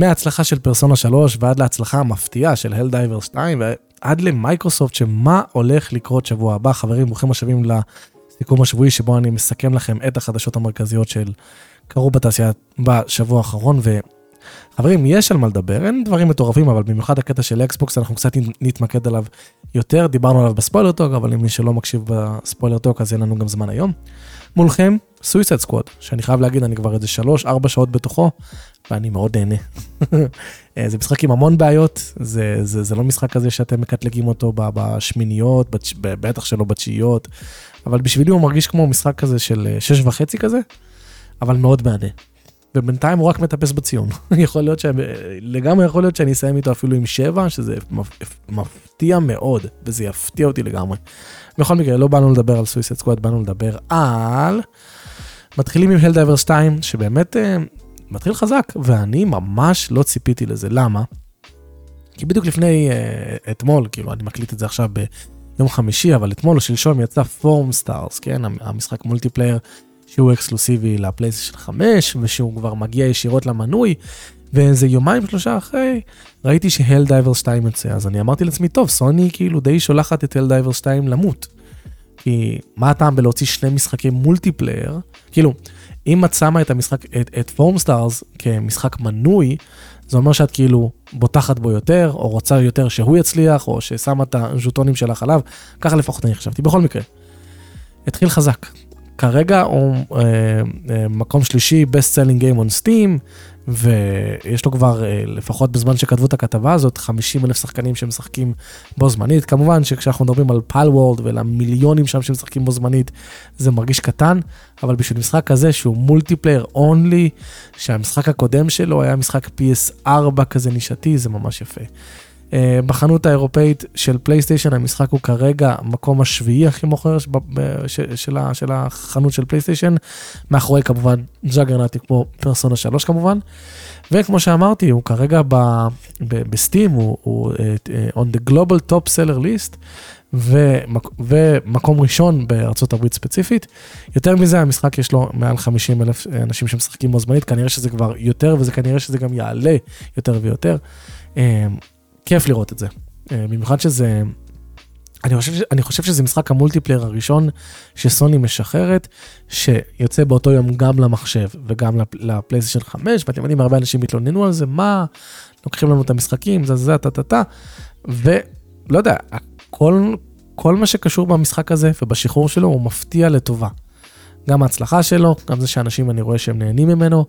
מההצלחה של פרסונה 3 ועד להצלחה המפתיעה של Helldiver 2 ועד למייקרוסופט שמה הולך לקרות שבוע הבא. חברים ברוכים השבים לסיכום השבועי שבו אני מסכם לכם את החדשות המרכזיות שקרו בתעשייה בשבוע האחרון. וחברים יש על מה לדבר אין דברים מטורפים אבל במיוחד הקטע של אקסבוקס אנחנו קצת נתמקד עליו יותר. דיברנו עליו ב-Spoiler Talk אבל למי שלא מקשיב ב-Spoiler Talk אז אין לנו גם זמן היום. מולכם סוויסד סקווד שאני חייב להגיד אני כבר איזה 3-4 שעות בתוכו ואני מאוד נהנה. אה, זה משחק עם המון בעיות, זה, זה, זה לא משחק כזה שאתם מקטלגים אותו בשמיניות, בצ... בטח שלא בתשיעיות, אבל בשבילי הוא מרגיש כמו משחק כזה של 6 אה, וחצי כזה, אבל מאוד מהנה. ובינתיים הוא רק מטפס בציון. יכול להיות ש... לגמרי יכול להיות שאני אסיים איתו אפילו עם 7, שזה מפתיע מאוד, וזה יפתיע אותי לגמרי. בכל מקרה, לא באנו לדבר על Suicide Squad, באנו לדבר על... מתחילים עם Helldiver 2, שבאמת אה, מתחיל חזק, ואני ממש לא ציפיתי לזה. למה? כי בדיוק לפני uh, אתמול, כאילו, אני מקליט את זה עכשיו ביום חמישי, אבל אתמול או שלשום יצא Foamstars, כן? המשחק multiplayer שהוא אקסקלוסיבי לפלייסטיישן 5, ושהוא כבר מגיע ישירות למנוי, ואיזה יומיים שלושה אחרי, ראיתי ש-Helldiver 2 יוצא, אז אני אמרתי לעצמי, טוב, סוני כאילו די שולחת את Helldiver 2 למות. כי מה הטעם בלהוציא שני משחקי multiplayer? כאילו, אם את שמה את המשחק, את, את Foamstars כמשחק מנוי, זה אומר שאת כאילו בוטחת בו יותר, או רוצה יותר שהוא יצליח, או ששמה את הז'וטונים שלך עליו, ככה לפחות אני חשבתי. בכל מקרה, התחיל חזק. כרגע הוא אה, אה, מקום שלישי, best selling game on Steam, ויש לו כבר, אה, לפחות בזמן שכתבו את הכתבה הזאת, 50 אלף שחקנים שמשחקים בו זמנית. כמובן שכשאנחנו מדברים על Palworld ולמיליונים שם שמשחקים בו זמנית, זה מרגיש קטן, אבל בשביל משחק כזה שהוא multiplayer only, שהמשחק הקודם שלו היה משחק PS4 כזה נישתי, זה ממש יפה. אה, בחנות האירופאית של פלייסטיישן המשחק הוא כרגע המקום השביעי הכי מוכר של, של, של החנות של פלייסטיישן, מאחורי כמובן juggernaut ים כמו פרסונה 3 כמובן. וכמו שאמרתי הוא כרגע בסטים הוא, הוא uh, on the global top seller list ומק, ומקום ראשון בארצות הברית ספציפית. יותר מזה המשחק יש לו מעל 50 אלף אנשים שמשחקים בו זמנית כנראה שזה כבר יותר וזה כנראה שזה גם יעלה יותר ויותר. כיף לראות את זה. אה, במיוחד שזה, אני חושב, אני חושב שזה משחק המולטיפלייר הראשון שסוני משחררת, שיוצא באותו יום גם למחשב וגם לפלייסטיישן 5, ואתם יודעים, הרבה אנשים התלוננו על זה, מה, לוקחים לנו את המשחקים, זה זה, טה טה טה, ולא יודע, כל, כל מה שקשור במשחק הזה ובשחרור שלו הוא מפתיע לטובה. גם ההצלחה שלו, גם זה שאנשים אני רואה שהם נהנים ממנו.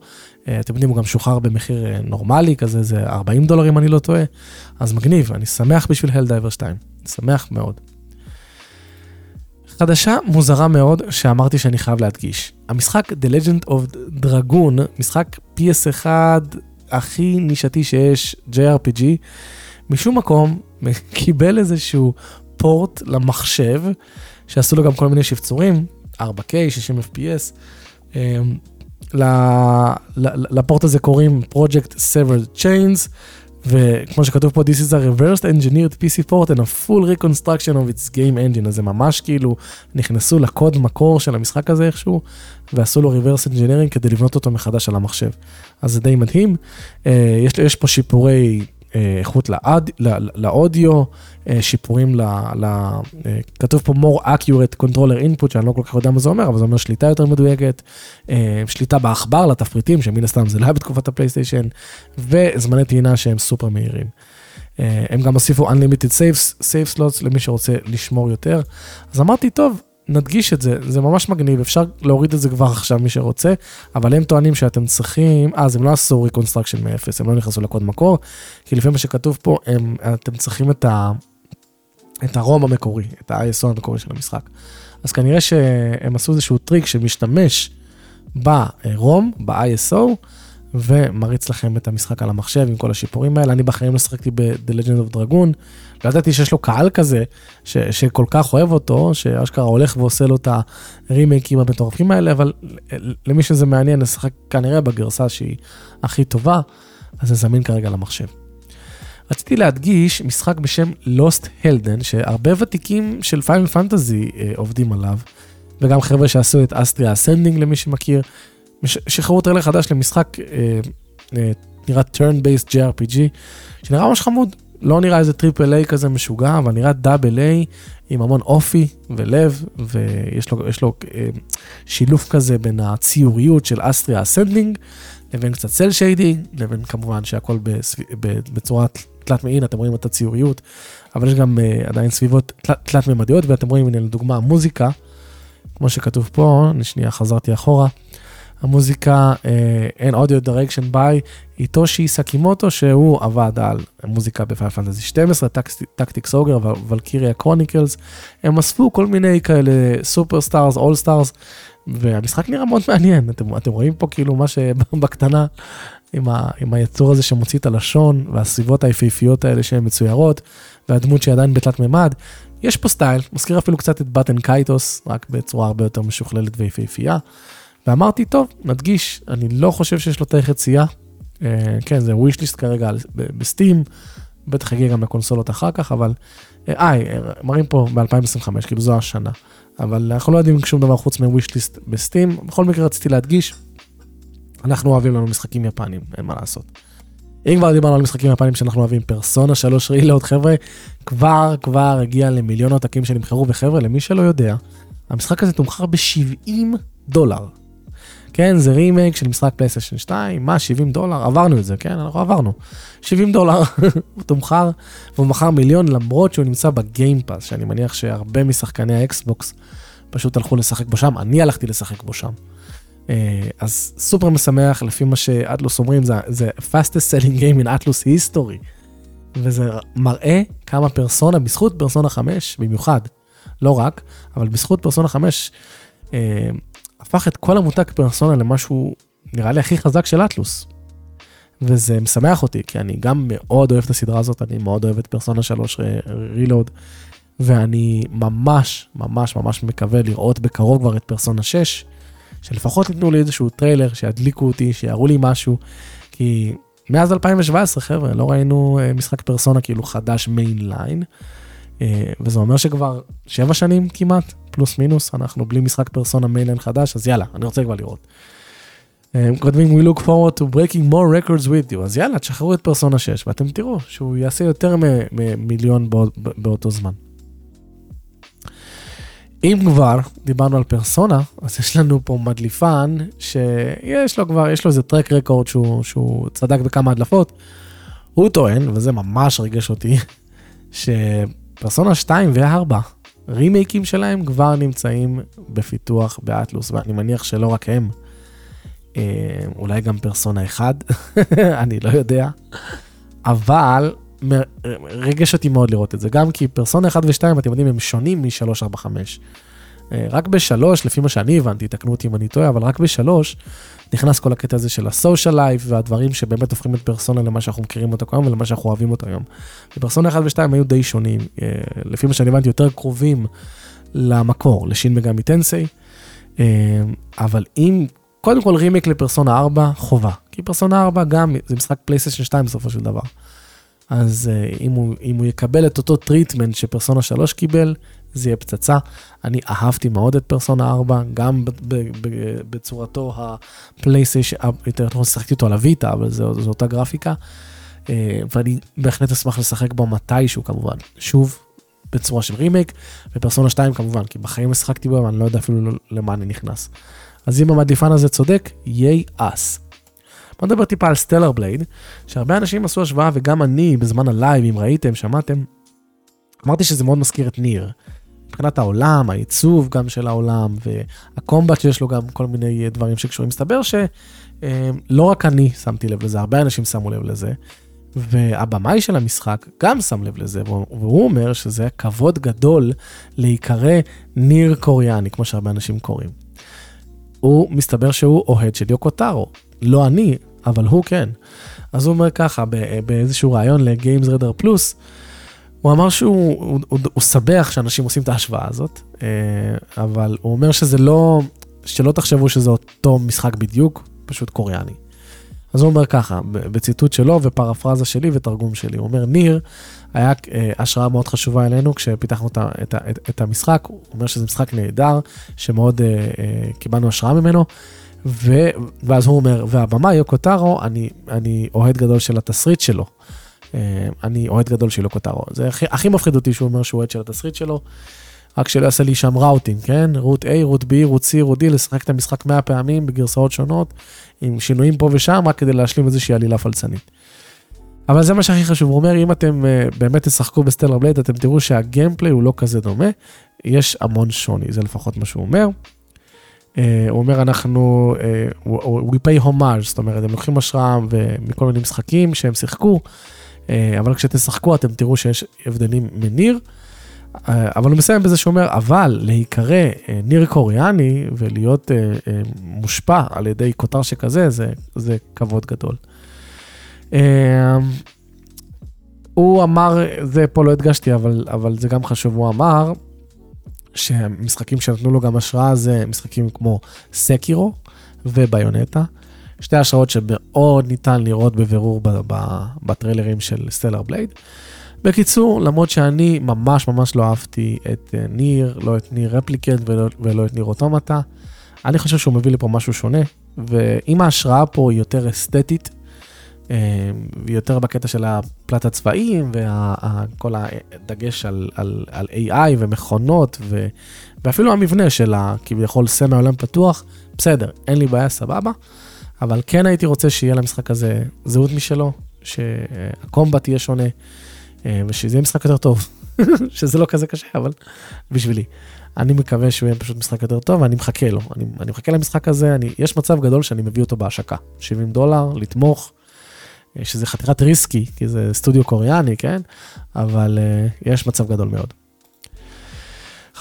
אה, אתם יודעים, הוא גם שוחרר במחיר אה, נורמלי, כזה זה 40 דולר אם אני לא טועה. אז מגניב, אני שמח בשביל הלדייבר 2, שמח מאוד. חדשה מוזרה מאוד שאמרתי שאני חייב להדגיש. המשחק The Legend of Dragoon, משחק PS1 הכי נישתי שיש, JRPG, משום מקום קיבל איזשהו פורט למחשב, שעשו לו גם כל מיני שפצורים, 4K, 60 FPS. לפורט הזה קוראים Project Severed Chains, וכמו שכתוב פה, This is a reversed engineered PC port and a full reconstruction of its game engine, אז זה ממש כאילו נכנסו לקוד מקור של המשחק הזה איכשהו, ועשו לו reverse engineering כדי לבנות אותו מחדש על המחשב. אז זה די מדהים. אה, יש, יש פה שיפורי איכות לאד, לאודיו, אה, שיפורים ל... ל אה, כתוב פה more accurate controller input, שאני לא כל כך יודע מה זה אומר, אבל זה אומר שליטה יותר מדויקת, שליטה בעכבר לתפריטים, שמן הסתם זה לא היה בתקופת הפלייסטיישן, וזמני טעינה שהם סופר מהירים. הם גם הוסיפו Unlimited Save Slots למי שרוצה לשמור יותר. אז אמרתי, טוב, נדגיש את זה, זה ממש מגניב, אפשר להוריד את זה כבר עכשיו מי שרוצה, אבל הם טוענים שאתם צריכים, אז הם לא עשו reconstruction מאפס, הם לא נכנסו לקוד מקור, כי לפי מה שכתוב פה, הם, אתם צריכים את, ה, את ה-ROM המקורי, את ה-ISO המקורי של המשחק. אז כנראה שהם עשו איזשהו טריק שמשתמש ב-ROM, ב-ISO, ומריץ לכם את המשחק על המחשב עם כל השיפורים האלה. אני בחיים לא שחקתי ב-The Legend of Dragoon, לא ידעתי שיש לו קהל כזה, ש- שכל כך אוהב אותו, שאשכרה הולך ועושה לו את הרימייקים המטורפים האלה, אבל למי שזה מעניין, לשחק כנראה בגרסה שהיא הכי טובה, אז זה זמין כרגע למחשב. רציתי להדגיש משחק בשם Lost Hellden, שהרבה ותיקים של Final Fantasy אה, עובדים עליו, וגם חבר'ה שעשו את Astria Ascending למי שמכיר, שחררו טריילר חדש למשחק אה, אה, נראה turn-based JRPG, שנראה ממש חמוד. לא נראה איזה triple A כזה משוגע, אבל נראה double A עם המון אופי ולב, ויש לו, לו אה, שילוב כזה בין הציוריות של Astria Ascending, לבין קצת cel shading, לבין כמובן שהכל בסב... בצורה תלת מעין, אתם רואים את הציוריות, אבל יש גם uh, עדיין סביבות תלת, תלת ממדיות, ואתם רואים, הנה לדוגמה, מוזיקה, כמו שכתוב פה, אני שנייה חזרתי אחורה. המוזיקה and audio direction by Hitoshi Sakimoto שהוא עבד על מוזיקה ב-Final Fantasy 12, Tactics Ogre, Valkyria Chronicles, הם אספו כל מיני כאלה superstars, all stars, והמשחק נראה מאוד מעניין, אתם, אתם רואים פה כאילו מה שבקטנה עם, ה, עם היצור הזה שמוציא את הלשון והסביבות היפהפיות האלה שהן מצוירות, והדמות שהיא עדיין בתלת מימד, יש פה סטייל, מזכיר אפילו קצת את Baten Kaitos, רק בצורה הרבה יותר משוכללת ויפהפייה. ואמרתי, טוב, נדגיש, אני לא חושב שיש לו תאריך יציאה. אה, כן, זה ווישליסט כרגע בסטים, בטח יגיע גם לקונסולות אחר כך, אבל... אה, אה מראים פה ב-2025, כאילו זו השנה. אבל אנחנו לא יודעים שום דבר חוץ מווישליסט בסטים. בכל מקרה רציתי להדגיש, אנחנו אוהבים לנו משחקים יפנים, אין מה לעשות. אם כבר דיברנו על משחקים יפנים שאנחנו אוהבים, פרסונה 3 רילוד, חבר'ה, כבר כבר הגיע למיליון עותקים שנמכרו, וחבר'ה, למי שלא יודע, המשחק הזה תומחר ב-70 דולר. כן, זה רימייק של משחק פלייסטיישן 2, מה, 70 דולר? עברנו את זה, כן, אנחנו עברנו. 70 דולר, הוא תומחר, והוא מכר מיליון למרות שהוא נמצא ב-Game Pass, שאני מניח שהרבה משחקני האקסבוקס פשוט הלכו לשחק בו שם, אני הלכתי לשחק בו שם. אה, אז סופר משמח, לפי מה ש-Atlus אומרים, זה, זה fastest selling game in Atlus history. וזה מראה כמה פרסונה, בזכות פרסונה 5 במיוחד, לא רק, אבל בזכות פרסונה 5, אה, הפך את כל המותג פרסונה למשהו, נראה לי הכי חזק של Atlus. וזה משמח אותי, כי אני גם מאוד אוהב את הסדרה הזאת, אני מאוד אוהב את פרסונה 3 Reload, ואני ממש, ממש, ממש מקווה לראות בקרוב כבר את פרסונה 6, שלפחות ייתנו לי איזשהו טריילר, שידליקו אותי, שיראו לי משהו, כי מאז 2017, חבר'ה, לא ראינו אה, משחק פרסונה כאילו חדש mainline, אה, וזה אומר שכבר שבע שנים כמעט, פלוס מינוס, אנחנו בלי משחק Persona mainline חדש, אז יאללה, אני רוצה כבר לראות. אה, הם כותבים, we look forward to breaking more records with you, אז יאללה, תשחררו את פרסונה 6, ואתם תראו שהוא יעשה יותר ממיליון באותו זמן. אם כבר דיברנו על פרסונה, אז יש לנו פה מדליפן שיש לו כבר, יש לו איזה track record שהוא, שהוא צדק בכמה הדלפות. הוא טוען, וזה ממש ריגש אותי, שפרסונה 2 ו-4, רימייקים שלהם כבר נמצאים בפיתוח באטלוס, ואני מניח שלא רק הם, אה, אולי גם פרסונה 1, אני לא יודע, אבל ריגש אותי מאוד לראות את זה, גם כי פרסונה 1 ו-2, אתם יודעים, הם שונים מ-3, 4, 5. רק ב-3, לפי מה שאני הבנתי, תקנו אותי אם אני טועה, אבל רק ב-3 נכנס כל הקטע הזה של ה-social life והדברים שבאמת הופכים את פרסונה למה שאנחנו מכירים אותו היום ולמה שאנחנו אוהבים אותו היום. ופרסונה 1 ו-2 היו די שונים, אה, לפי מה שאני הבנתי, יותר קרובים למקור, ל Shin Megami Tensei, אה, אבל אם, קודם כל remake ל Persona 4, חובה. כי פרסונה 4 גם, זה משחק פלייסטיישן 2 בסופו של דבר. אז אם, הוא, אם הוא יקבל את אותו treatment ש Persona 3 קיבל, זה יהיה פצצה. אני אהבתי מאוד את פרסונה 4, גם בצורתו הפלייסטיישן, יותר נכון שיחקתי אותו על ה Vita, אבל זו, זו אותה גרפיקה. אה, ואני בהחלט אשמח לשחק בו מתישהו כמובן. שוב, בצורה של remake, ו Persona 2 כמובן, כי בחיים לא שיחקתי בו, ואני לא יודע אפילו למה אני נכנס. אז אם המדליפן הזה צודק, yes. בוא נדבר טיפה על Stellar Blade, שהרבה אנשים עשו השוואה, וגם אני בזמן ה live, אם ראיתם, שמעתם, אמרתי שזה מאוד מזכיר את ניר. מבחינת העולם, העיצוב גם של העולם, והקומבט שיש לו גם כל מיני דברים שקשורים. מסתבר שלא אה, רק אני שמתי לב לזה, הרבה אנשים שמו לב לזה, והבמאי של המשחק גם שם לב לזה, והוא אומר שזה כבוד גדול להיקרא ניר קוריאני, כמו שהרבה אנשים קוראים. הוא, מסתבר שהוא אוהד של יוקו טארו. לא אני, אבל הוא כן. אז הוא אומר ככה, באיזשהו ראיון לגיימס רדר פלוס, הוא אמר שהוא הוא, הוא, הוא שמח שאנשים עושים את ההשוואה הזאת, אה, אבל הוא אומר שזה לא, שלא תחשבו שזה אותו משחק בדיוק, פשוט קוריאני. אז הוא אומר ככה, בציטוט שלו ופרפרזה שלי ותרגום שלי, הוא אומר, ניר היה אה, השראה מאוד חשובה אלינו כשפיתחנו את, את, את, את המשחק, הוא אומר שזה משחק נהדר, שמאוד uh, uh, קיבלנו השראה ממנו, ו... ואז הוא אומר, והבמאי יוקו טארו, אני, אני אוהד גדול של התסריט שלו. אה, אני אוהד גדול של יוקו. זה הכי, הכי מפחיד אותי שהוא אומר שהוא אוהד של התסריט שלו. רק שלא יעשה לי שם routing, כן? route A, route B, route C, route D, לשחק את המשחק 100 פעמים בגרסאות שונות, עם שינויים פה ושם, רק כדי להשלים איזושהי עלילה פלצנית. אבל זה מה שהכי חשוב, הוא אומר, אם אתם אה, באמת תשחקו ב Stellar Blade, אתם תראו שה gameplay הוא לא כזה דומה, יש המון שוני, זה לפחות מה שהוא אומר. Uh, הוא אומר, אנחנו, uh, we pay homage, זאת אומרת, הם לוקחים השראה מכל מיני משחקים שהם שיחקו, אבל כשתשחקו אתם תראו שיש הבדלים מניר. אבל הוא מסיים בזה שאומר, אבל להיקרא ניר קוריאני ולהיות מושפע על ידי כותר שכזה, זה, זה כבוד גדול. הוא אמר, זה פה לא הדגשתי, אבל, אבל זה גם חשוב, הוא אמר שמשחקים שנתנו לו גם השראה זה משחקים כמו סקירו וביונטה. שתי השראות שמאוד ניתן לראות בבירור בטריילרים של סטלר בלייד. בקיצור, למרות שאני ממש ממש לא אהבתי את אה, ניר, לא את ניר רפליקנט ולא, ולא את ניר אוטומטה, אני חושב שהוא מביא לי פה משהו שונה, ואם ההשראה פה היא יותר אסתטית, אה, ויותר בקטע של הפלט הצבעים וכל הדגש על, על, על AI ומכונות ו, ואפילו המבנה של הכביכול סמי עולם פתוח, בסדר, אין לי בעיה, סבבה, אבל כן הייתי רוצה שיהיה למשחק הזה זהות משלו, שהקומבט יהיה שונה. אה, ושזה יהיה משחק יותר טוב, שזה לא כזה קשה, אבל בשבילי. אני מקווה שהוא יהיה פשוט משחק יותר טוב, ואני מחכה לו. אני, אני מחכה למשחק הזה, אני, יש מצב גדול שאני מביא אותו בהשקה. 70 דולר, לתמוך, אה, שזה חתיכת risky, כי זה סטודיו קוריאני, כן? אבל אה, יש מצב גדול מאוד.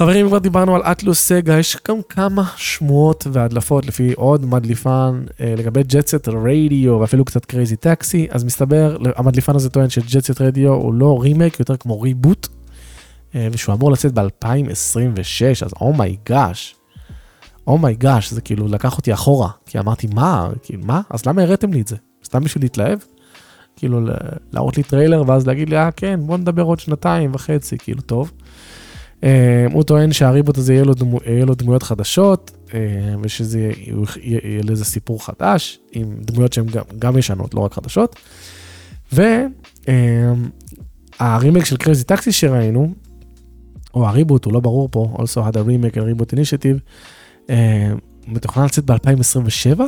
חברים, כבר דיברנו על Atlus Sega, יש גם כמה שמועות והדלפות לפי עוד מדליפן אה, לגבי Jet Set Radio ואפילו קצת Crazy Taxi, אז מסתבר, המדליפן הזה טוען ש Jet Set Radio הוא לא רימייק, יותר כמו reboot, אה, ושהוא אמור לצאת ב-2026, אז אומייגאש, אומייגאש, זה כאילו לקח אותי אחורה, כי אמרתי, מה, כאילו, מה? אז למה הראתם לי את זה? סתם בשביל להתלהב? כאילו להראות לי טריילר ואז להגיד לי, אה כן, בוא נדבר עוד שנתיים וחצי, כאילו, טוב. אה, הוא טוען שה reboot הזה יהיה לו, דמו, יהיה לו דמויות חדשות, אה, ושזה יהיה לזה סיפור חדש, עם דמויות שהן גם, גם ישנות, לא רק חדשות. והרימייק של Crazy Taxi שראינו, או ה reboot, הוא לא ברור פה, also had a remake and reboot initiative, אה, מתוכנן לצאת ב-2027?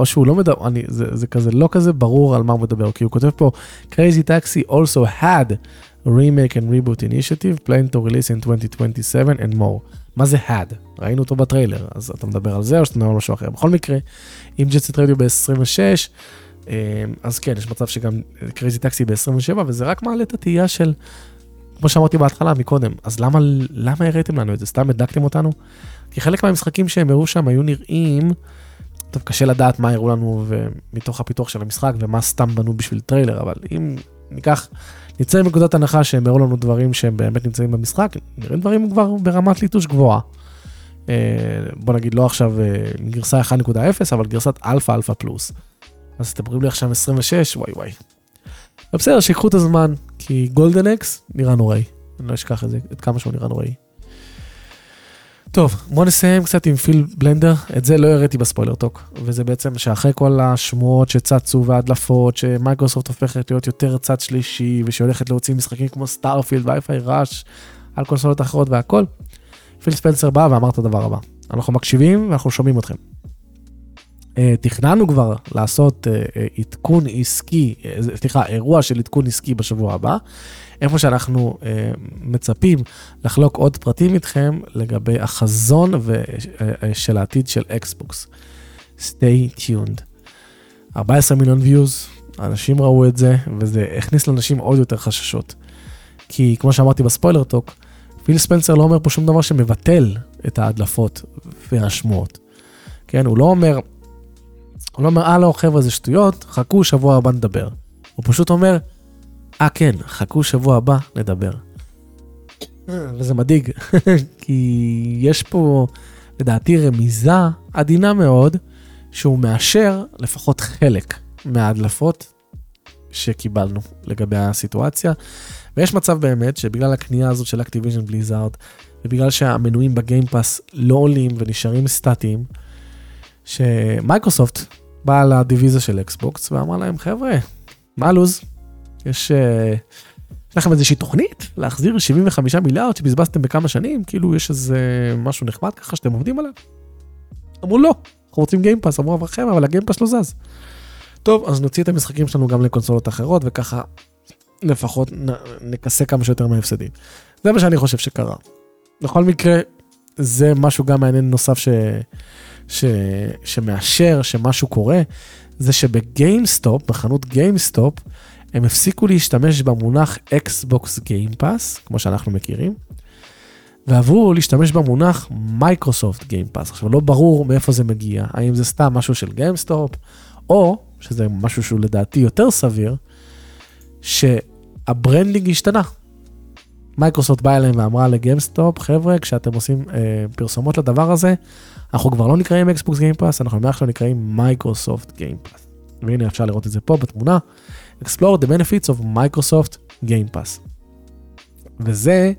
או שהוא לא מדבר, אני, זה, זה כזה לא כזה ברור על מה הוא מדבר, כי הוא כותב פה, Crazy Taxi also had remake and reboot initiative, plan to release in 2027 and more. מה זה had? ראינו אותו בטריילר, אז אתה מדבר על זה או שאתה מדבר על משהו אחר. בכל מקרה, אם Jet Set Radio ב-26, אז כן, יש מצב שגם Crazy Taxi ב-27, וזה רק מעלה את התהייה של, כמו שאמרתי בהתחלה מקודם, אז למה, למה הראיתם לנו את זה? סתם הדלקתם אותנו? כי חלק מהמשחקים שהם הראו שם היו נראים, טוב, קשה לדעת מה הראו לנו מתוך הפיתוח של המשחק ומה סתם בנו בשביל טריילר, אבל אם ניקח נצא מנקודת הנחה שהם הראו לנו דברים שהם באמת נמצאים במשחק, נראים דברים כבר ברמת ליטוש גבוהה. אה, בוא נגיד לא עכשיו אה, גרסה 1.0, אבל גרסת אלפא אלפא פלוס. אז אתם אומרים לי עכשיו 26, וואי וואי. בסדר, שיקחו את הזמן, כי Golden Axe נראה נוראי. אני לא אשכח את זה, את כמה שהוא נראה נוראי. טוב, בוא נסיים קצת עם פיל בלנדר, את זה לא הראיתי ב Spoiler Talk, וזה בעצם שאחרי כל השמועות שצצו וההדלפות, שמייקרוסופט הופכת להיות יותר צד שלישי, ושהולכת להוציא משחקים כמו Starfield ו Hi-Fi Rush על קונסולות אחרות והכל, פיל ספנסר בא ואמר את הדבר הבא, אנחנו מקשיבים ואנחנו שומעים אתכם. אה, תכננו כבר לעשות אה, עדכון עסקי, סליחה, אירוע של עדכון עסקי בשבוע הבא. איפה שאנחנו אה, מצפים לחלוק עוד פרטים איתכם לגבי החזון אה, של העתיד של אקסבוקס. stay tuned. 14 מיליון views, אנשים ראו את זה, וזה הכניס לאנשים עוד יותר חששות. כי כמו שאמרתי ב Spoiler Talk, פיל ספנסר לא אומר פה שום דבר שמבטל את ההדלפות והשמועות. כן, הוא לא אומר, הוא לא אומר, אה לא, חבר'ה, זה שטויות, חכו, שבוע הבא נדבר. הוא פשוט אומר, אה כן, חכו שבוע הבא, נדבר. וזה מדאיג, כי יש פה לדעתי רמיזה עדינה מאוד, שהוא מאשר לפחות חלק מההדלפות שקיבלנו לגבי הסיטואציה. ויש מצב באמת שבגלל הקנייה הזאת של Activision Blizzard, ובגלל שהמנויים ב Game Pass לא עולים ונשארים סטטיים, שמייקרוסופט באה לדיוויזיה של אקסבוקס ואמרה להם, חבר'ה, מה הלו"ז? יש... אה, יש לכם איזושהי תוכנית להחזיר 75 מיליארד שבזבזתם בכמה שנים? כאילו יש איזה משהו נחמד ככה שאתם עובדים עליו? אמרו לא, אנחנו רוצים Game Pass, אמרו אברכם, אבל ה Game Pass לא זז. טוב, אז נוציא את המשחקים שלנו גם לקונסולות אחרות, וככה לפחות נכסה כמה שיותר מההפסדים. זה מה שאני חושב שקרה. בכל מקרה, זה משהו גם מעניין נוסף ש... ש... שמאשר שמשהו קורה, זה שב GameStop, בחנות GameStop, הם הפסיקו להשתמש במונח Xbox Game Pass, כמו שאנחנו מכירים, ועברו להשתמש במונח מייקרוסופט Game Pass. עכשיו, לא ברור מאיפה זה מגיע, האם זה סתם משהו של GameStop, או, שזה משהו שהוא לדעתי יותר סביר, שה branding השתנה. מייקרוסופט באה אליהם ואמרה לגיימסטופ, חבר'ה, כשאתם עושים אה, פרסומות לדבר הזה, אנחנו כבר לא נקראים Game Pass, אנחנו מעכשיו נקראים מייקרוסופט Pass. והנה אפשר לראות את זה פה בתמונה. Explore the benefits of Microsoft Pass. וזה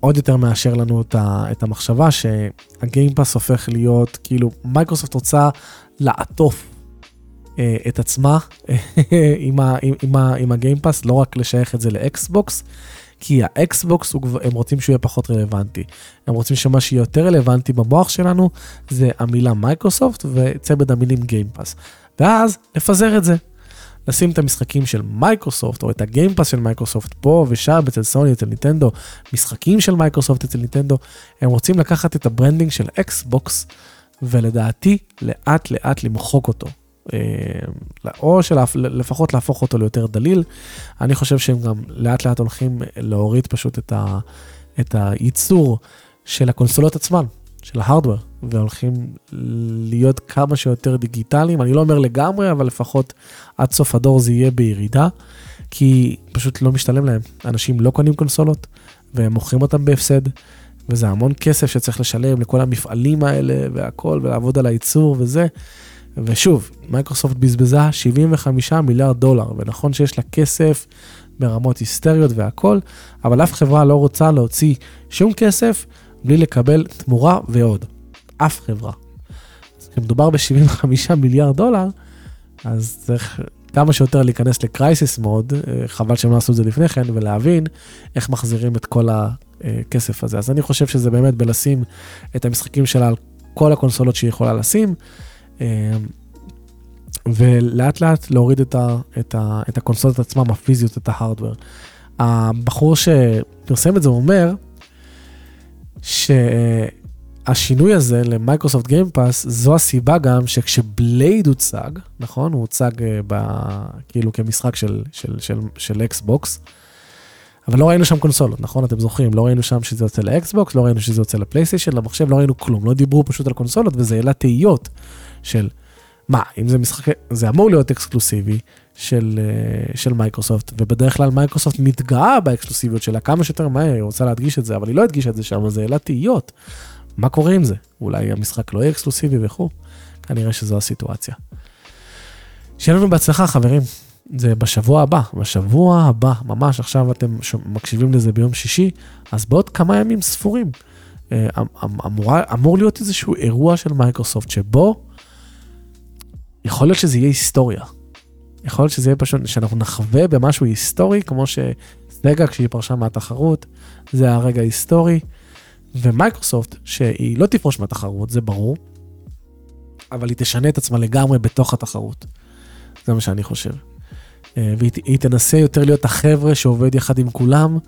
עוד יותר מאשר לנו את, ה, את המחשבה שה Game Pass הופך להיות, כאילו, מייקרוסופט רוצה לעטוף אה, את עצמה עם, ה, עם, עם, עם ה Game Pass, לא רק לשייך את זה לאקסבוקס, כי האקסבוקס, הם רוצים שהוא יהיה פחות רלוונטי. הם רוצים שמה שיהיה יותר רלוונטי במוח שלנו זה המילה מייקרוסופט וצמד המילים Game Pass. ואז לפזר את זה. לשים את המשחקים של מייקרוסופט, או את ה Game Pass של מייקרוסופט פה ושם, אצל סוני, אצל נינטנדו, משחקים של מייקרוסופט אצל נינטנדו, הם רוצים לקחת את ה branding של אקסבוקס, ולדעתי, לאט לאט למחוק אותו. אה, או שלפחות להפוך אותו ליותר דליל. אני חושב שהם גם לאט לאט הולכים להוריד פשוט את, ה, את הייצור של הקונסולות עצמן. של ה hardware, והולכים להיות כמה שיותר דיגיטליים, אני לא אומר לגמרי, אבל לפחות עד סוף הדור זה יהיה בירידה, כי פשוט לא משתלם להם. אנשים לא קונים קונסולות, והם מוכרים אותם בהפסד, וזה המון כסף שצריך לשלם לכל המפעלים האלה והכל, ולעבוד על הייצור וזה. ושוב, מייקרוסופט בזבזה 75 מיליארד דולר, ונכון שיש לה כסף ברמות היסטריות והכל, אבל אף חברה לא רוצה להוציא שום כסף בלי לקבל תמורה ועוד. אף חברה. כשמדובר ב-75 מיליארד דולר, אז צריך כמה שיותר להיכנס ל crisis mode, אה, חבל שהם לא עשו את זה לפני כן, ולהבין איך מחזירים את כל הכסף הזה. אז אני חושב שזה באמת בלשים את המשחקים שלה על כל הקונסולות שהיא יכולה לשים, ולאט לאט להוריד את, ה, את, ה, את הקונסולות עצמם, הפיזיות, את ה hardware. הבחור שפרסם את זה אומר, שהשינוי הזה למייקרוסופט Game Pass, זו הסיבה גם שכשבלייד הוצג, נכון? הוא הוצג אה, ב, כאילו כמשחק של, של, של, של אקסבוקס, אבל לא ראינו שם קונסולות, נכון? אתם זוכרים, לא ראינו שם שזה יוצא לאקסבוקס, לא ראינו שזה יוצא לפלייסטיישן, למחשב, לא ראינו כלום, לא דיברו פשוט על קונסולות, וזה העלה תהיות של, מה, אם זה משחק, זה אמור להיות אקסקלוסיבי, של, אה, של מייקרוסופט, ובדרך כלל מייקרוסופט מתגאה באקסקלוסיביות שלה כמה שיותר מהר, היא רוצה להדגיש את זה, אבל היא לא הדגישה את זה שם, זה העלה תהיות. מה קורה עם זה? אולי המשחק לא יהיה אקסקלוסיבי וכו', כנראה שזו הסיטואציה. שיהיה לנו בהצלחה חברים, זה בשבוע הבא, בשבוע הבא, ממש עכשיו אתם מקשיבים לזה ביום שישי, אז בעוד כמה ימים ספורים. אה, אמ, אמ, אמור, אמור להיות איזשהו אירוע של מייקרוסופט שבו יכול להיות שזה יהיה היסטוריה. יכול להיות שזה יהיה פשוט, שאנחנו נחווה במשהו היסטורי, כמו שסגה כשהיא פרשה מהתחרות, זה הרגע ההיסטורי. ומייקרוסופט, שהיא לא תפרוש מהתחרות, זה ברור, אבל היא תשנה את עצמה לגמרי בתוך התחרות. זה מה שאני חושב. אה, והיא תנסה יותר להיות החבר'ה שעובד יחד עם כולם,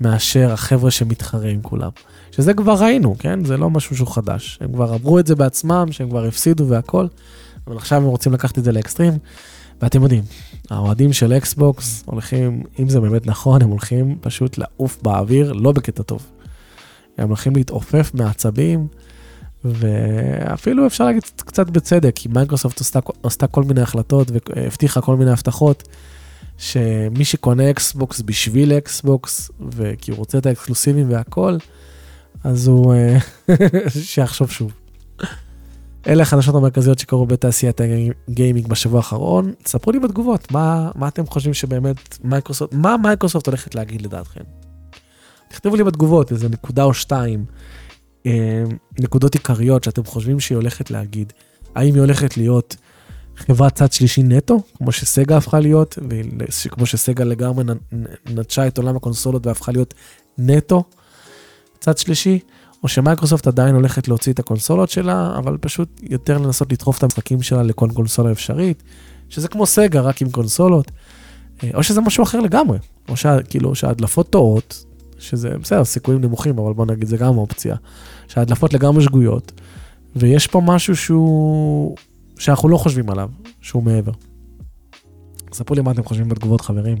מאשר החבר'ה שמתחרה עם כולם. שזה כבר ראינו, כן? זה לא משהו שהוא חדש. הם כבר אמרו את זה בעצמם, שהם כבר הפסידו והכל, אבל עכשיו הם רוצים לקחת את זה לאקסטרים. ואתם יודעים, האוהדים של אקסבוקס הולכים, אם זה באמת נכון, הם הולכים פשוט לעוף באוויר, לא בקטע טוב. הם הולכים להתעופף מעצבים, ואפילו אפשר להגיד קצת בצדק, כי מייקרוסופט עשתה, עשתה כל מיני החלטות והבטיחה כל מיני הבטחות, שמי שקונה אקסבוקס בשביל אקסבוקס, וכי הוא רוצה את האקסקלוסיבים והכל, אז הוא, אה, שיחשוב שוב. אלה החדשות המרכזיות שקרו בתעשיית הגיימינג בשבוע האחרון. ספרו לי בתגובות, מה, מה אתם חושבים שבאמת מייקרוסופט, מה מייקרוסופט הולכת להגיד לדעתכם? תכתבו לי בתגובות איזה נקודה או שתיים, אה, נקודות עיקריות שאתם חושבים שהיא הולכת להגיד. האם היא הולכת להיות חברת צד שלישי נטו, כמו שסגה הפכה להיות, וכמו שסגה לגמרי נטשה את עולם הקונסולות והפכה להיות נטו צד שלישי, או שמייקרוסופט עדיין הולכת להוציא את הקונסולות שלה, אבל פשוט יותר לנסות לדחוף את המשחקים שלה לכל קונסולה אפשרית, שזה כמו סגה, רק עם קונסולות, אה, או שזה משהו אחר לגמרי, או שה, כאילו שההדלפות טועות, שזה בסדר, סיכויים נמוכים, אבל בוא נגיד זה גם אופציה, שההדלפות לגמרי שגויות, ויש פה משהו שהוא, שאנחנו לא חושבים עליו, שהוא מעבר. ספרו לי מה אתם חושבים בתגובות חברים.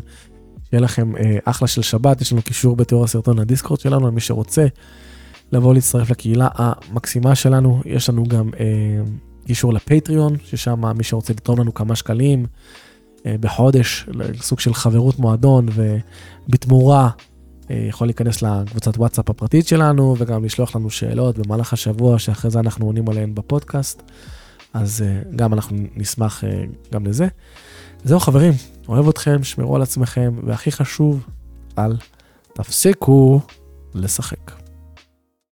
שיהיה לכם אה, אחלה של שבת, יש לנו קישור בתיאור הסרטון לדיסקורד שלנו, למי שרוצה לבוא להצטרף לקהילה המקסימה שלנו, יש לנו גם אה, קישור לפטריון, ששם מי שרוצה לתרום לנו כמה שקלים אה, בחודש, סוג של חברות מועדון, ובתמורה אה, יכול להיכנס לקבוצת וואטסאפ הפרטית שלנו, וגם לשלוח לנו שאלות במהלך השבוע, שאחרי זה אנחנו עונים עליהן בפודקאסט, אז אה, גם אנחנו נשמח אה, גם לזה. זהו חברים, אוהב אתכם, שמרו על עצמכם, והכי חשוב, אל תפסיקו לשחק.